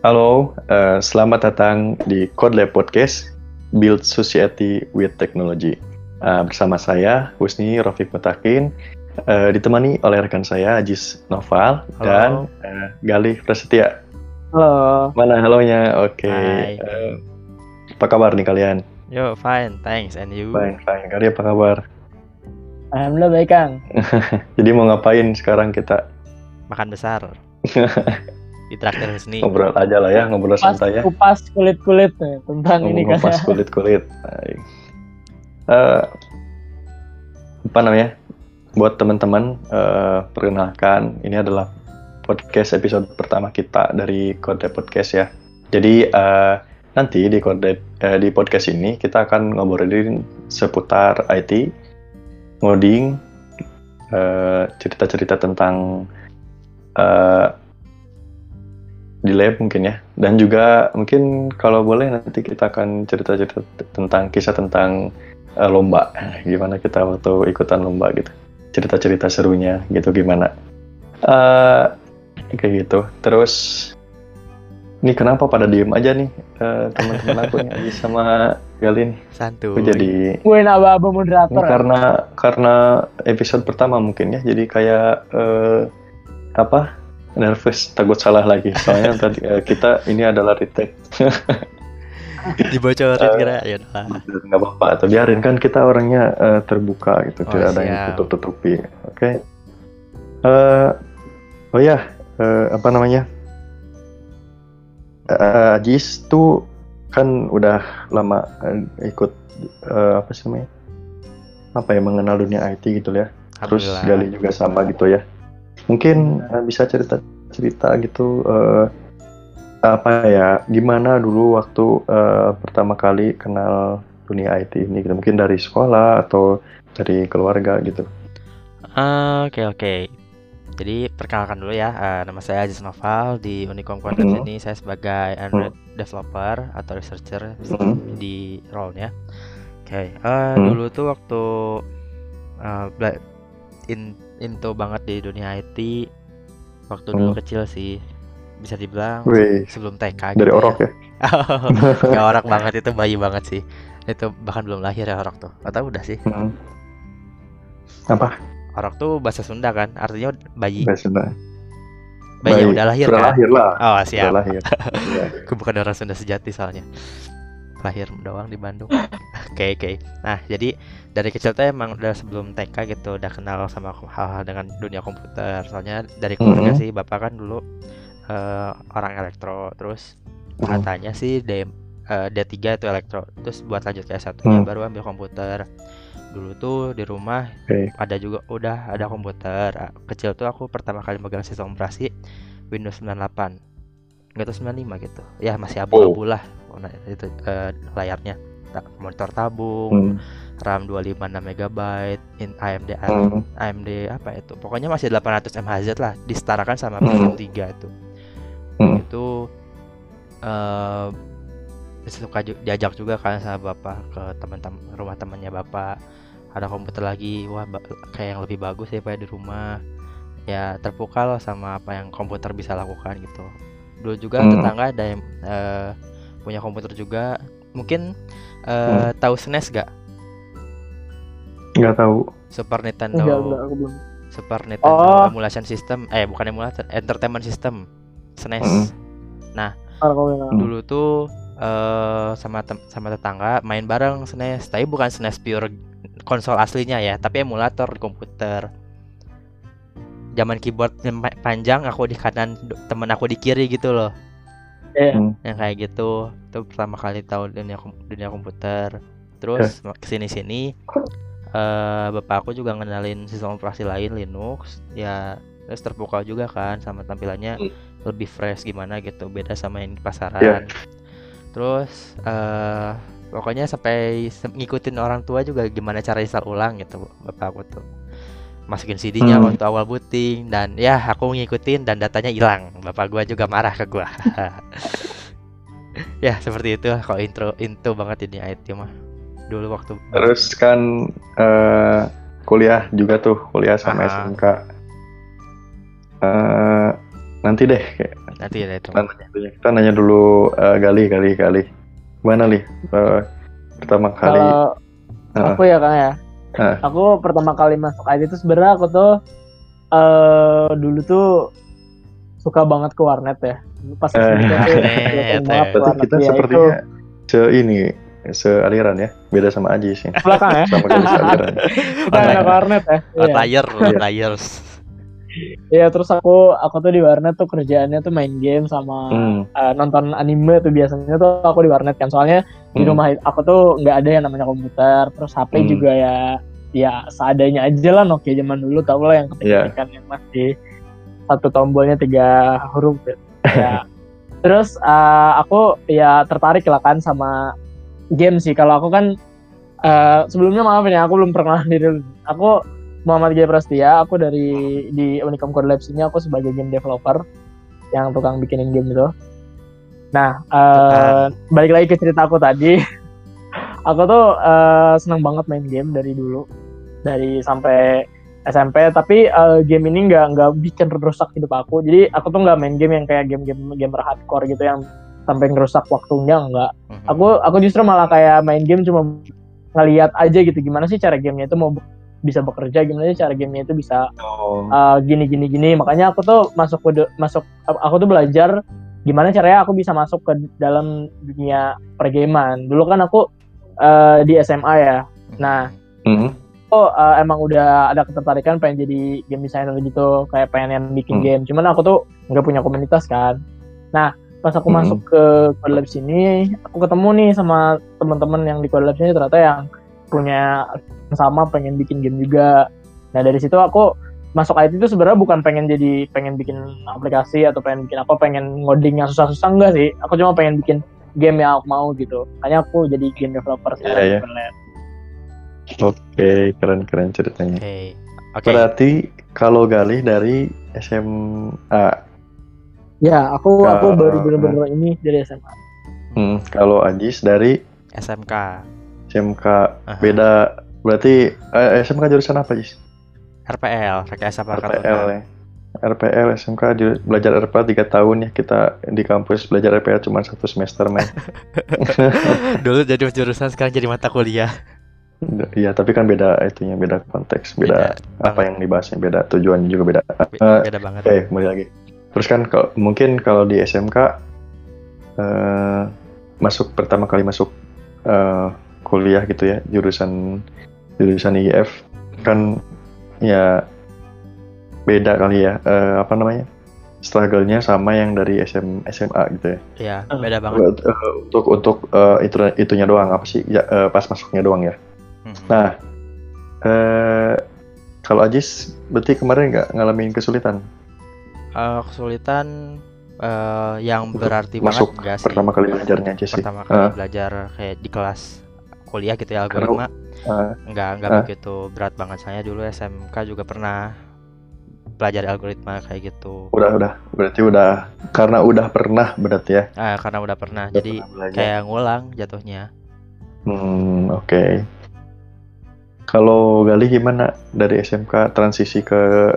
Halo, uh, selamat datang di Code Lab Podcast Build Society with Technology. Uh, bersama saya Husni Rafiq Mutakin, uh, ditemani oleh rekan saya Ajis Noval Halo. dan uh, Galih Prasetya. Halo. Mana halonya? Oke. Hai. Uh, apa kabar nih kalian? Yo, fine, thanks. And you? Fine, fine. Kalian apa kabar? Alhamdulillah baik Kang. Jadi mau ngapain sekarang kita? Makan besar. Di traktir Husni. Ngobrol aja lah ya, ngobrol Kupas, santai ya. kupas kulit-kulit nih tentang ini kan. Ngupas kulit-kulit. Baik. Eh, apa namanya? Buat teman-teman, eh, perkenalkan ini adalah podcast episode pertama kita dari Kode Podcast ya. Jadi eh, nanti di Kode eh, di podcast ini kita akan ngobrolin seputar IT, ngoding, eh, cerita-cerita tentang eh, di lab mungkin ya. Dan juga mungkin kalau boleh nanti kita akan cerita-cerita tentang kisah tentang eh, lomba. Gimana kita waktu ikutan lomba gitu. Cerita-cerita serunya gitu gimana. Eh, kayak gitu. Terus ini kenapa pada diem aja nih eh, teman-teman aku nih Aji sama Gali nih. Santuy. aku jadi Gue ini moderator. karena karena episode pertama mungkin ya, jadi kayak eh, apa nervous, takut salah lagi. Soalnya tadi eh, kita ini adalah retake, Dibocorin Eh, kira ya nggak apa-apa. Atau biarin kan kita orangnya eh, terbuka gitu, Oh, tidak ada yang siap. tutup-tutupi. Oke. Eh, oh ya, eh, apa namanya? Eh, Ajis tuh kan udah lama eh, ikut eh, apa sih namanya? Apa ya mengenal dunia IT gitu ya. terus. Gali juga sama gitu ya mungkin eh, bisa cerita cerita gitu eh, apa ya gimana dulu waktu eh, pertama kali kenal dunia IT ini gitu mungkin dari sekolah atau dari keluarga gitu Ah, Oke oke. Jadi perkenalkan dulu ya, eh, nama saya Aziz Noval di Unicom Content Mhm. ini saya sebagai Android developer atau researcher Mhm. di role-nya. Oke, eh, Mhm. dulu tuh waktu bela- in into banget di dunia IT waktu dulu Mhm. kecil sih bisa dibilang Wih, sebelum TK dari gitu orok ya Gak orok banget itu bayi banget sih. Itu bahkan belum lahir ya orok tuh. Atau udah sih. Mhm. apa Orok tuh bahasa Sunda kan, artinya bayi. biasanya Bayi yang Bayi. udah lahir sudah kan. lahir lah Oh sudah siap. lahir Iya. Aku bukan orang Sunda sejati soalnya. Lahir doang di Bandung. Oke oke. Nah jadi dari kecil tuh emang udah sebelum TK gitu udah kenal sama hal-hal dengan dunia komputer. Soalnya dari keluarga Mhm. sih bapak kan dulu eh, orang elektro. Terus Mhm. katanya sih D eh, D3 itu elektro. Terus buat lanjut ke S1 nya Hmm. baru ambil komputer. Dulu tuh di rumah Oke. ada juga udah ada komputer. Kecil tuh aku pertama kali megang sistem operasi Windows 98. Enggak tahu 95 gitu. Ya masih abu-abu lah warna itu eh, layarnya. Ta- Monitor tabung, Hmm. RAM 25 MB, in AMD Hmm. AMD apa itu? Pokoknya masih 800 MHz lah, disetarakan sama Hmm. PS3 itu. Hmm. Itu eh suka diajak juga kan sama bapak ke teman-teman rumah temannya bapak ada komputer lagi wah kayak yang lebih bagus daripada di rumah ya terpukau sama apa yang komputer bisa lakukan gitu dulu juga Hmm. tetangga ada yang eh, punya komputer juga. Mungkin eh, tahu SNES gak nggak? Tahu. Super Nintendo. Enggak, enggak, aku belum. Super Nintendo Oh. Emulation System. Eh bukan emulation Entertainment System. SNES Mm. Kalau kamu yang- dulu tuh eh sama sama tetangga main bareng SNES tapi bukan SNES pure konsol aslinya ya tapi emulator di komputer zaman keyboard panjang aku di kanan temen aku di kiri gitu loh. Iya. Hmm. yang kayak gitu. Itu pertama kali tahu dunia kom- dunia komputer. Terus ke sini sini eh bapak aku juga ngenalin sistem operasi lain Linux. Ya terus terpukau juga kan sama tampilannya. Lebih fresh gimana gitu beda sama yang di pasaran. Terus eh pokoknya sampai ngikutin orang tua juga gimana cara install ulang gitu bapak aku tuh masukin CD-nya Hmm. waktu awal booting dan ya aku ngikutin dan datanya hilang bapak gua juga marah ke gua ya seperti itu lah kalau intro intro banget ini IT mah dulu waktu Terus kan eh, kuliah juga tuh, kuliah sama Ah. SMK. Eh, nanti deh kayak Nanti ya itu. kita nanya dulu, kita nanya dulu eh, Gali Gali Gali gimana li Eh, pertama kali Kalau Ah. aku ya Kang ya. Ah. Aku pertama kali masuk IT itu sebenarnya aku tuh eh dulu tuh suka banget ke warnet ya. Pas Eh, warnet, ya. berarti warnet. kita Ya, sepertinya se ini sealiran ya beda sama Aji sih itu belakang ya. sama Gali sealiran Kita anak warnet ya. Iya. Outlier, outliers. Iya, terus aku aku tuh di warnet tuh kerjaannya tuh main game sama Hmm, eh, nonton anime tuh biasanya tuh aku di warnet kan. Soalnya di hmm. rumah aku tuh nggak ada yang namanya komputer, terus HP Hmm. juga ya ya seadanya aja lah Nokia zaman dulu tau lah yang Iya. ketik yang masih satu tombolnya tiga huruf ya. Ya. terus eh, aku ya tertarik lah kan sama game sih kalau aku kan eh, sebelumnya maaf ya aku belum pernah diri aku Muhammad Gai Prastia aku dari di Unicom Code Labs ini aku sebagai game developer yang tukang bikinin game itu. Nah eh, balik lagi ke cerita aku tadi. Aku tuh eh, senang banget main game dari dulu dari sampai SMP tapi eh, game ini nggak nggak bikin rusak hidup aku. Jadi aku tuh nggak main game yang kayak game-game gamer hardcore gitu yang sampai ngerusak waktunya nggak. Mhm. aku aku justru malah kayak main game cuma ngeliat aja gitu gimana sih cara gamenya itu mau bisa bekerja gimana sih cara gamenya itu bisa Oh, uh, gini gini gini. Makanya aku tuh masuk ke masuk aku tuh belajar gimana caranya aku bisa masuk ke dalam dunia pergaman dulu kan aku uh, di SMA ya. Nah hmm. aku uh, emang udah ada ketertarikan pengen jadi game designer gitu. Kayak pengen yang bikin Hmm. game. Cuman aku tuh nggak punya komunitas kan. Nah pas aku Hmm. masuk ke Code Labs ini aku ketemu nih sama teman-teman yang di Code Labs ini ternyata yang punya sama pengen bikin game juga nah dari situ aku masuk IT itu sebenarnya bukan pengen jadi pengen bikin aplikasi atau pengen bikin apa pengen ngoding yang susah-susah enggak sih aku cuma pengen bikin game yang aku mau gitu makanya aku jadi game developer Iya, sekarang iya. Code Labs. oke keren keren ceritanya Oke. Oke. berarti kalau Gali dari SMA Ya, aku Ke- aku baru bener-bener ini dari SMA. hmm. kalau Ajis dari SMK. SMK Aha. beda berarti eh, SMK jurusan apa Jis? RPL, rekayasa RPL perangkat ya. RPL SMK belajar RPL tiga tahun ya kita di kampus belajar RPL cuma satu semester men. Dulu jadi jurusan sekarang jadi mata kuliah. Iya tapi kan beda itunya beda konteks beda, apa banget. yang dibahasnya beda tujuannya juga beda. Be- Eh, beda banget. Oke kembali lagi. Terus kan kalau mungkin kalau di SMK eh, masuk pertama kali masuk eh, kuliah gitu ya jurusan jurusan IF kan ya beda kali ya eh, apa namanya struggle-nya sama yang dari SM, SMA gitu ya. Iya, Eh. beda banget. Eh, untuk untuk eh, itu itunya doang apa sih ya, eh, pas masuknya doang ya. Mhm. Nah eh, kalau Ajis berarti kemarin nggak ngalamin kesulitan Eh, kesulitan eh, yang berarti masuk banget enggak sih. pertama kali belajarnya aja sih. Pertama kali Ah. belajar kayak di kelas kuliah gitu ya Karena- algoritma Ah. enggak enggak Ah. begitu berat banget saya dulu SMK juga pernah belajar algoritma kayak gitu. Udah udah berarti udah karena udah pernah berarti ya. Ah, karena udah pernah Udah jadi pernah belajar. kayak ngulang jatuhnya. Hmm, oke. Kalau Gali gimana dari SMK transisi ke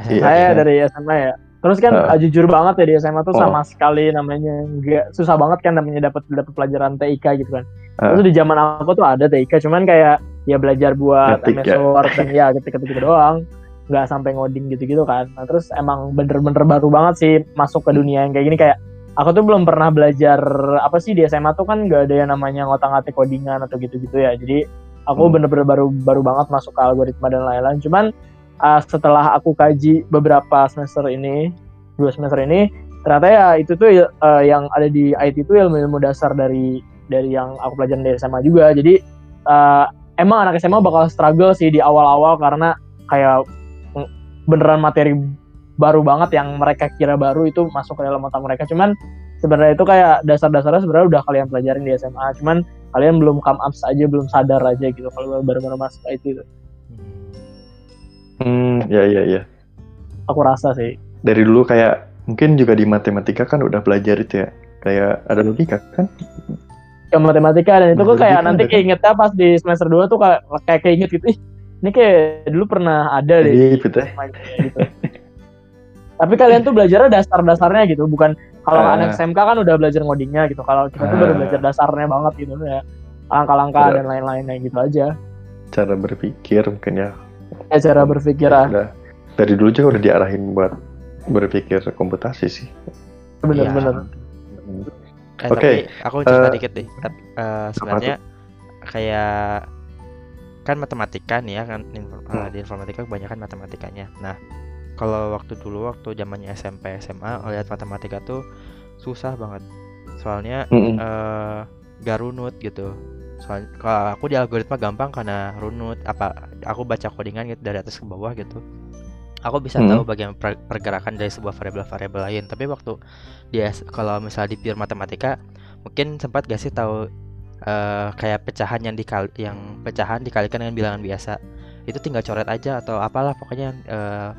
Saya iya. dari SMA ya. Terus kan ah, jujur banget ya di SMA tuh Oh. sama sekali namanya nggak susah banget kan namanya dapat dapat pelajaran TIK gitu kan. Ah. Terus di zaman aku tuh ada TIK cuman kayak ya belajar buat Ngetik MS ya? Word dan ya ketik-ketik doang. nggak sampai ngoding gitu-gitu kan. Nah, terus emang bener-bener baru banget sih masuk ke dunia yang kayak gini kayak aku tuh belum pernah belajar apa sih di SMA tuh kan nggak ada yang namanya ngotak-ngatik codingan atau gitu-gitu ya. Jadi aku Hmm. bener-bener baru baru banget masuk ke algoritma dan lain-lain. Cuman uh, setelah aku kaji beberapa semester ini, dua semester ini, ternyata ya itu tuh uh, yang ada di IT itu ilmu-ilmu dasar dari dari yang aku pelajarin di SMA juga. Jadi uh, emang anak SMA bakal struggle sih di awal-awal karena kayak beneran materi baru banget yang mereka kira baru itu masuk ke dalam otak mereka. Cuman sebenarnya itu kayak dasar-dasarnya sebenarnya udah kalian pelajarin di SMA. Cuman kalian belum come up aja, belum sadar aja gitu kalau baru-baru masuk IT itu. Hmm, ya ya ya. Aku rasa sih. Dari dulu kayak mungkin juga di matematika kan udah belajar itu ya. Kayak ada logika kan? ke matematika dan itu kok Matematika kayak nanti keingetnya pas di semester 2 tuh kayak kayak keinget gitu ih ini kayak dulu pernah ada deh Iya, betul. gitu. Tapi kalian tuh belajarnya dasar-dasarnya gitu, bukan kalau Ah. anak SMK kan udah belajar ngodingnya gitu. Kalau kita tuh baru Ah. belajar dasarnya banget gitu ya. Langkah-langkah dan lain-lain kayak gitu aja. cara berpikir mungkin ya Ya cara berpikir ah. udah dari dulu juga udah diarahin buat berpikir komputasi sih Bener-bener. Eh, Oke, tapi aku cerita eh, dikit deh. Tapi, eh, sebenarnya kayak kan matematika nih ya kan eh, Hmm. di informatika kebanyakan matematikanya. Nah, kalau waktu dulu waktu zamannya SMP SMA lihat matematika tuh susah banget. Soalnya Mm-mm. eh gak runut gitu. Soalnya kalau aku di algoritma gampang karena runut apa aku baca codingan gitu dari atas ke bawah gitu. Aku bisa Hmm. tahu bagian per- pergerakan dari sebuah variabel-variabel lain. Tapi waktu dia kalau misalnya di pure matematika mungkin sempat gak sih tahu eh, kayak pecahan yang dikali yang pecahan dikalikan dengan bilangan biasa itu tinggal coret aja atau apalah pokoknya eh,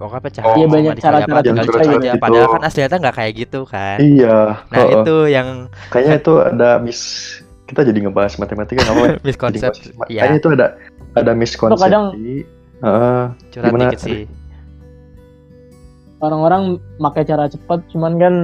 pokoknya pecahan Oh, Iya, banyak cara-cara apa, tinggal coret coret-coret aja gitu. padahal kan aslinya nggak kayak gitu kan iya nah heeh. itu yang kayaknya itu ada miss kita jadi ngebahas matematika nggak mau ya Jadi miskonsep ngebahas- ya kayaknya itu ada ada miskonsepsi kadang- Heeh. curhat gimana? dikit sih Orang-orang pakai cara cepat, cuman kan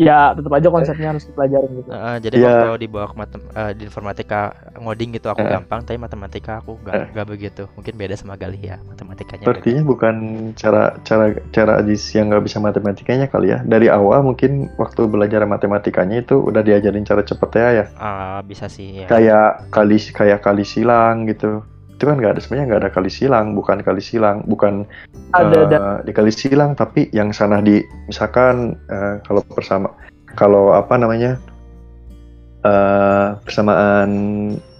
ya tetap aja konsepnya harus dipelajarin gitu. Heeh, jadi Iya. waktu dibawa ke matem eh, di informatika ngoding gitu aku Eh. gampang tapi matematika aku nggak nggak begitu mungkin beda sama Galih ya matematikanya beda. Sepertinya bukan cara cara cara Ajis yang nggak bisa matematikanya kali ya. Dari awal mungkin waktu belajar matematikanya itu udah diajarin cara cepetnya ya. Ah, bisa sih ya Kayak kali kayak kali silang gitu. Itu kan nggak ada sebenarnya nggak ada kali silang, bukan kali silang, bukan Ada eh, da- dikali silang tapi yang sana di misalkan eh, kalau bersama kalau apa namanya eh persamaan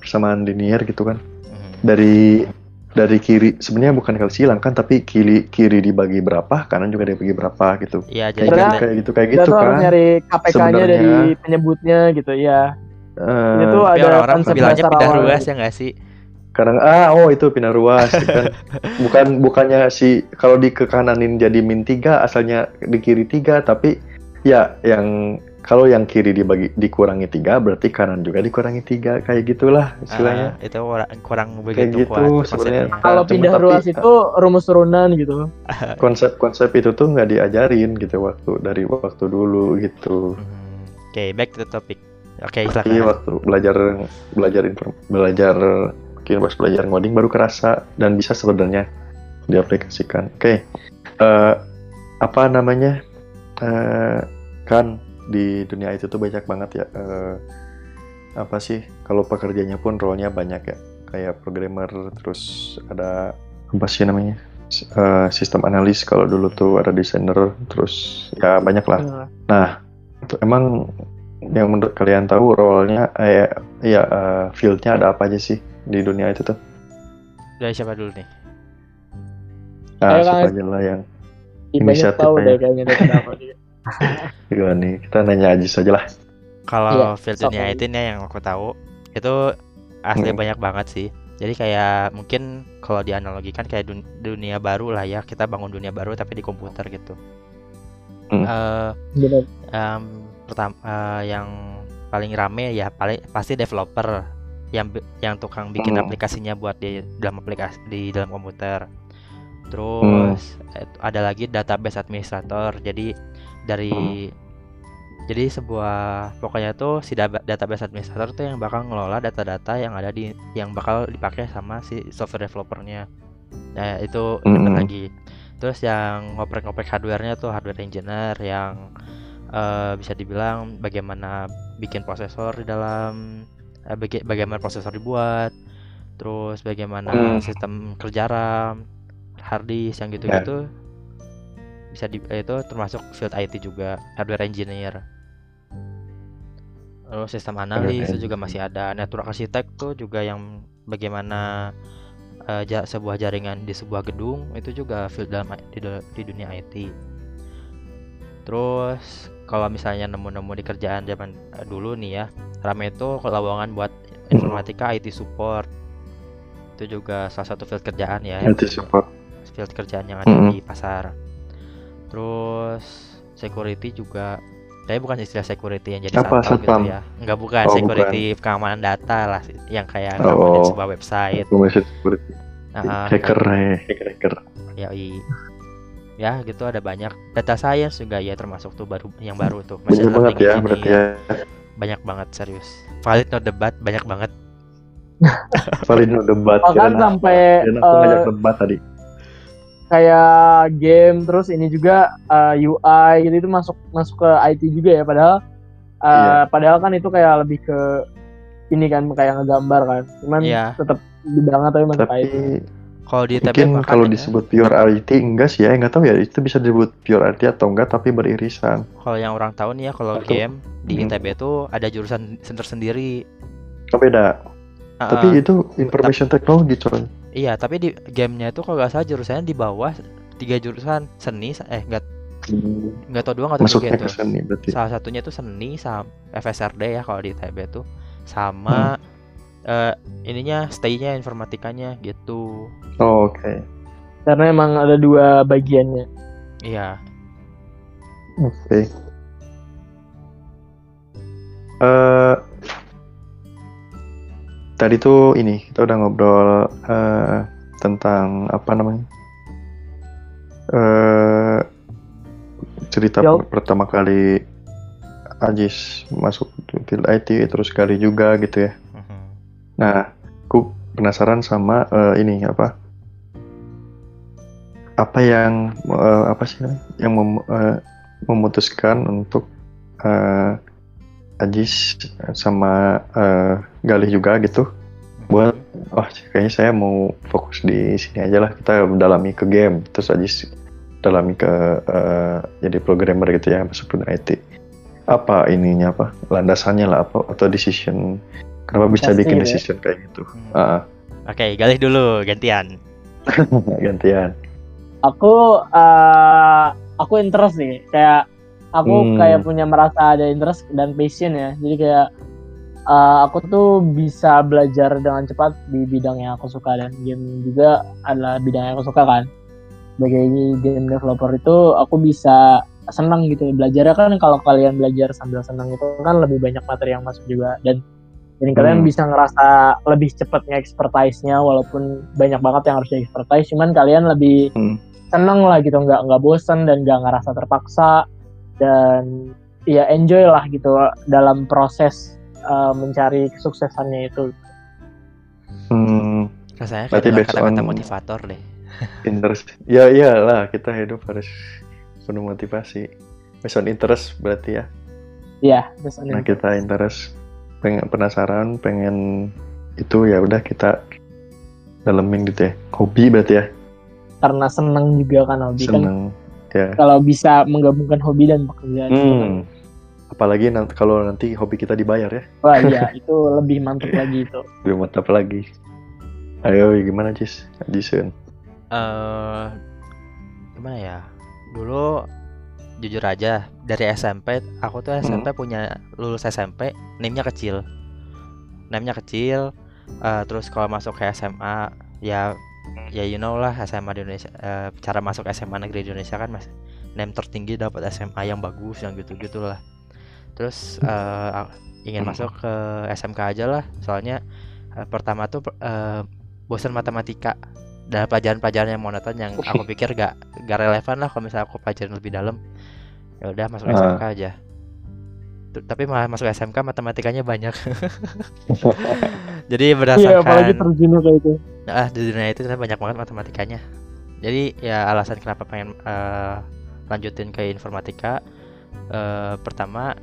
persamaan linear gitu kan. Mhm. dari dari kiri sebenarnya bukan kali silang kan tapi kiri kiri dibagi berapa kanan juga dibagi berapa gitu. Iya jadi kayak gitu kayak gitu kayak kita gitu tuh harus kan. nyari KPK-nya Sebenarnya- dari penyebutnya gitu ya. Eh, Itu ada orang-orang konsep bilangnya pindah ruas ya nggak sih kadang ah oh itu pindah ruas gitu kan bukan bukannya si kalau di ke kananin jadi min tiga asalnya di kiri tiga tapi ya yang kalau yang kiri dibagi dikurangi tiga berarti kanan juga dikurangi tiga kayak gitulah istilahnya Ah, itu kurang kayak begitu gitu kuat sebenarnya konsepnya. Kalau pindah tapi, ruas itu rumus turunan gitu. konsep-konsep itu tuh nggak diajarin gitu waktu dari waktu dulu gitu Mhm. Oke, back to the topic. Oke, Iya silakan. waktu belajar belajar inform, belajar mungkin pas belajar ngoding baru kerasa dan bisa sebenarnya diaplikasikan. Oke, Eh, apa namanya? Eh, kan di dunia itu tuh banyak banget ya eh, apa sih? Kalau pekerjaannya pun role-nya banyak ya. Kayak programmer terus ada apa sih namanya? Eh, sistem analis kalau dulu tuh ada desainer terus ya banyak lah. Nah, Nah, itu emang yang menurut kalian tahu role-nya eh ya eh, field-nya ada apa aja sih di dunia itu tuh? Dari siapa dulu nih? Nah, Ayo, siapa aja lah yang banyak Inisiatif tahu aja. deh kayaknya kenapa gimana nih? Kita nanya aja saja lah. Kalau Iya, field sok dunia aja. IT nih yang aku tahu itu asli Hmm. banyak banget sih. Jadi kayak mungkin kalau dianalogikan kayak dun- dunia baru lah ya kita bangun dunia baru tapi di komputer gitu. Hmm. Eh, Bener. em, pertama yang paling rame ya paling pasti developer yang yang tukang bikin Hmm. aplikasinya buat di dalam aplikasi di dalam komputer. Terus eh, ada lagi database administrator. Jadi dari jadi sebuah pokoknya tuh si database administrator tuh yang bakal ngelola data-data yang ada di yang bakal dipakai sama si software developernya. Nah, itu ada Mm-mm. lagi. Terus yang ngoprek-ngoprek hardware-nya tuh hardware engineer yang eh, bisa dibilang bagaimana bikin prosesor di dalam baga- bagaimana prosesor dibuat. Terus bagaimana Mm. sistem kerja RAM, hard disk yang gitu-gitu bisa di eh, itu termasuk field IT juga hardware engineer lalu sistem analis itu juga masih ada network architect tuh juga yang bagaimana eh, ja- sebuah jaringan di sebuah gedung itu juga field dalam di, di dunia IT terus kalau misalnya nemu-nemu di kerjaan zaman eh, dulu nih ya rame itu lowongan buat informatika IT support itu juga salah satu field kerjaan ya IT support. field kerjaan yang ada Mm-mm. di pasar. Terus security juga tapi bukan istilah security yang jadi Apa, satpam gitu ya. Enggak bukan Oh, security keamanan data lah yang kayak Oh. ngamanin sebuah website. Information security. Nah, hacker, eh, hacker, hacker. ya ya gitu ada banyak data science juga ya termasuk tuh baru yang baru tuh machine banget ya berarti ya. Banyak banget serius valid no debat banyak banget Valid no debat. bahkan sampai aku eh, ngajak debat tadi. kayak game terus ini juga uh, UI gitu itu masuk masuk ke IT juga ya padahal uh, Iya. padahal kan itu kayak lebih ke ini kan kayak ngegambar kan cuman Iya. tetap bidangnya tapi masuk Tapi IT kalau di ITB mungkin kalau ya, disebut pure IT enggak sih ya, nggak tahu ya itu bisa disebut pure IT atau enggak tapi beririsan. kalau yang orang tahu nih ya kalau game di Hmm. ITB itu ada jurusan tersendiri Oh beda. Ah, Tapi itu information technology coy. iya tapi di gamenya itu kalau nggak salah jurusannya di bawah tiga jurusan seni eh nggak nggak tau dua nggak tau tiga itu seni berarti. salah satunya itu seni sama FSRD ya kalau di ITB itu sama eh, ininya stay-nya informatikanya gitu Oh, Oke. karena emang ada dua bagiannya iya Oke. Eh tadi tuh ini kita udah ngobrol eh, tentang apa namanya? Eh cerita Yo. per- pertama kali Ajis masuk field IT terus kali juga gitu ya. Nah, aku penasaran sama eh, ini apa? Apa yang eh, apa sih yang mem- eh, memutuskan untuk eh, Ajis sama eh, Galih juga gitu. Buat oh kayaknya saya mau fokus di sini aja lah kita dalami ke game terus Ajis dalami ke eh, jadi programmer gitu ya masuk ke IT. Apa ininya apa? Landasannya lah apa atau decision kenapa bisa Pasti bikin ya. decision kayak gitu? Hmm. Ah, Oke, Galih dulu gantian. gantian. aku uh, aku interest nih kayak aku Hmm. kayak punya merasa ada interest dan passion ya jadi kayak uh, aku tuh bisa belajar dengan cepat di bidang yang aku suka dan game juga adalah bidang yang aku suka kan sebagai game developer itu aku bisa senang gitu belajarnya kan kalau kalian belajar sambil senang itu kan lebih banyak materi yang masuk juga dan dan kalian Hmm. bisa ngerasa lebih cepat nge-expertise-nya walaupun banyak banget yang harus di-expertise cuman kalian lebih Hmm. seneng lah gitu nggak nggak bosen dan nggak ngerasa terpaksa dan ya enjoy lah gitu dalam proses uh, mencari kesuksesannya itu Hmm, Rasanya kayak based kata-kata on- motivator deh. interest. Ya iyalah kita hidup harus penuh motivasi. Based on interest berarti ya. ya terus Nah kita interest pengen penasaran pengen itu ya udah kita dalemin gitu ya. Hobi berarti ya. karena seneng juga kan hobi kan Seneng. Ya. kalau bisa menggabungkan hobi dan pekerjaan kan. Hmm. Apalagi nanti kalau nanti hobi kita dibayar ya. wah iya itu lebih mantap lagi itu Lebih mantap lagi. Ayo gimana Jis? Jason. eh gimana ya? Dulu jujur aja dari SMP aku tuh SMP punya lulus SMP name-nya kecil. Name-nya kecil eh, terus kalau masuk ke SMA ya ya you know lah SMA di Indonesia eh, cara masuk SMA negeri di Indonesia kan mas name tertinggi dapat SMA yang bagus yang gitu gitulah terus eh, a- ingin Hmm. masuk ke SMK aja lah soalnya eh, pertama tuh eh, bosan matematika dan pelajaran-pelajaran yang monoton yang aku pikir gak gak relevan lah kalau misalnya aku pelajarin lebih dalam ya udah masuk Ah. SMK aja. Tuh, tapi malah masuk SMK matematikanya banyak. Jadi iya apalagi berdasarkan terjunnya kayak itu ah di dunia itu ternyata banyak banget matematikanya. Jadi ya alasan kenapa pengen eh, lanjutin ke informatika eh, pertama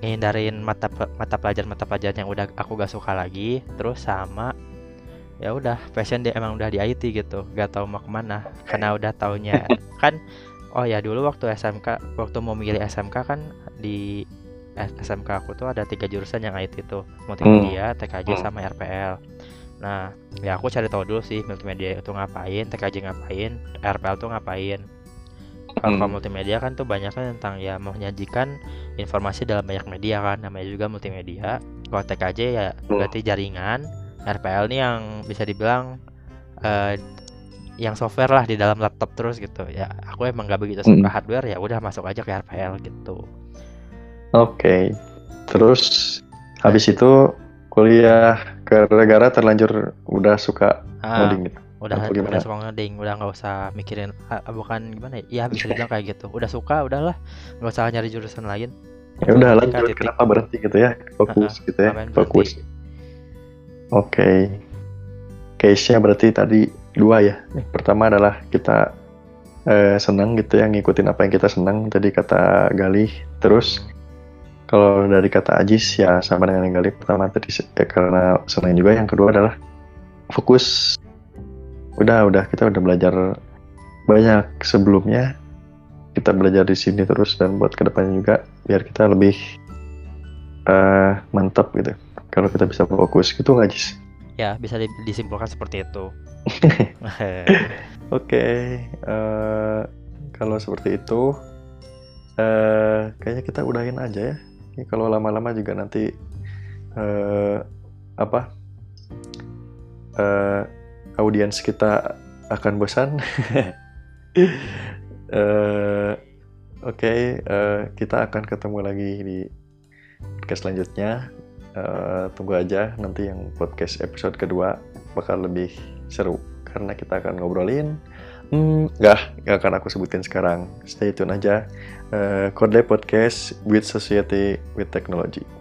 ngindarin mata mata pelajaran mata pelajaran yang udah aku gak suka lagi terus sama ya udah passion dia emang udah di IT gitu gak tahu mau ke mana karena udah taunya kan oh ya dulu waktu SMK waktu mau milih SMK kan di SMK aku tuh ada tiga jurusan yang IT tuh multimedia, TKJ Hmm. sama RPL. Nah, ya aku cari tahu dulu sih multimedia itu ngapain, TKJ ngapain, RPL tuh ngapain. Kalau kalau Hmm. multimedia kan tuh banyak kan tentang ya menyajikan informasi dalam banyak media kan, namanya juga multimedia. Kalau TKJ ya Hmm. berarti jaringan, RPL nih yang bisa dibilang eh, yang software lah di dalam laptop terus gitu. Ya, aku emang gak begitu suka Hmm. hardware ya udah masuk aja ke RPL gitu. Oke. Terus habis itu kuliah gara-gara terlanjur udah suka Ah, gitu. udah udah suka ngeding udah nggak usah mikirin ah, bukan gimana ya, ya bisa dibilang kayak gitu. Udah suka udahlah. Nggak usah nyari jurusan lain. Ya udah lanjut. kenapa berhenti gitu ya? Fokus gitu ya fokus. Oke. Case-nya berarti tadi dua ya. Yang pertama adalah kita eh, senang gitu ya ngikutin apa yang kita senang. Tadi kata Galih. Terus kalau dari kata Ajis ya sama dengan yang Galih pertama tadi ya, karena senang juga. Yang kedua adalah fokus. Udah udah kita udah belajar banyak. Sebelumnya kita belajar di sini terus dan buat ke depannya juga biar kita lebih eh, mantap gitu. Kalau kita bisa fokus. Gitu nggak? Ya bisa di- disimpulkan seperti itu Oke, eh, kalau seperti itu, eh, kayaknya kita udahin aja ya. Ini kalau lama-lama juga nanti eh, apa? eh, audiens kita akan bosan. Eh, Oke, eh, kita akan ketemu lagi di podcast selanjutnya. Eh, tunggu aja nanti yang podcast episode kedua bakal lebih seru. Karena kita akan ngobrolin hmm, nggak nggak akan aku sebutin sekarang. Stay tune aja. Eh, Kode Podcast with Society with Technology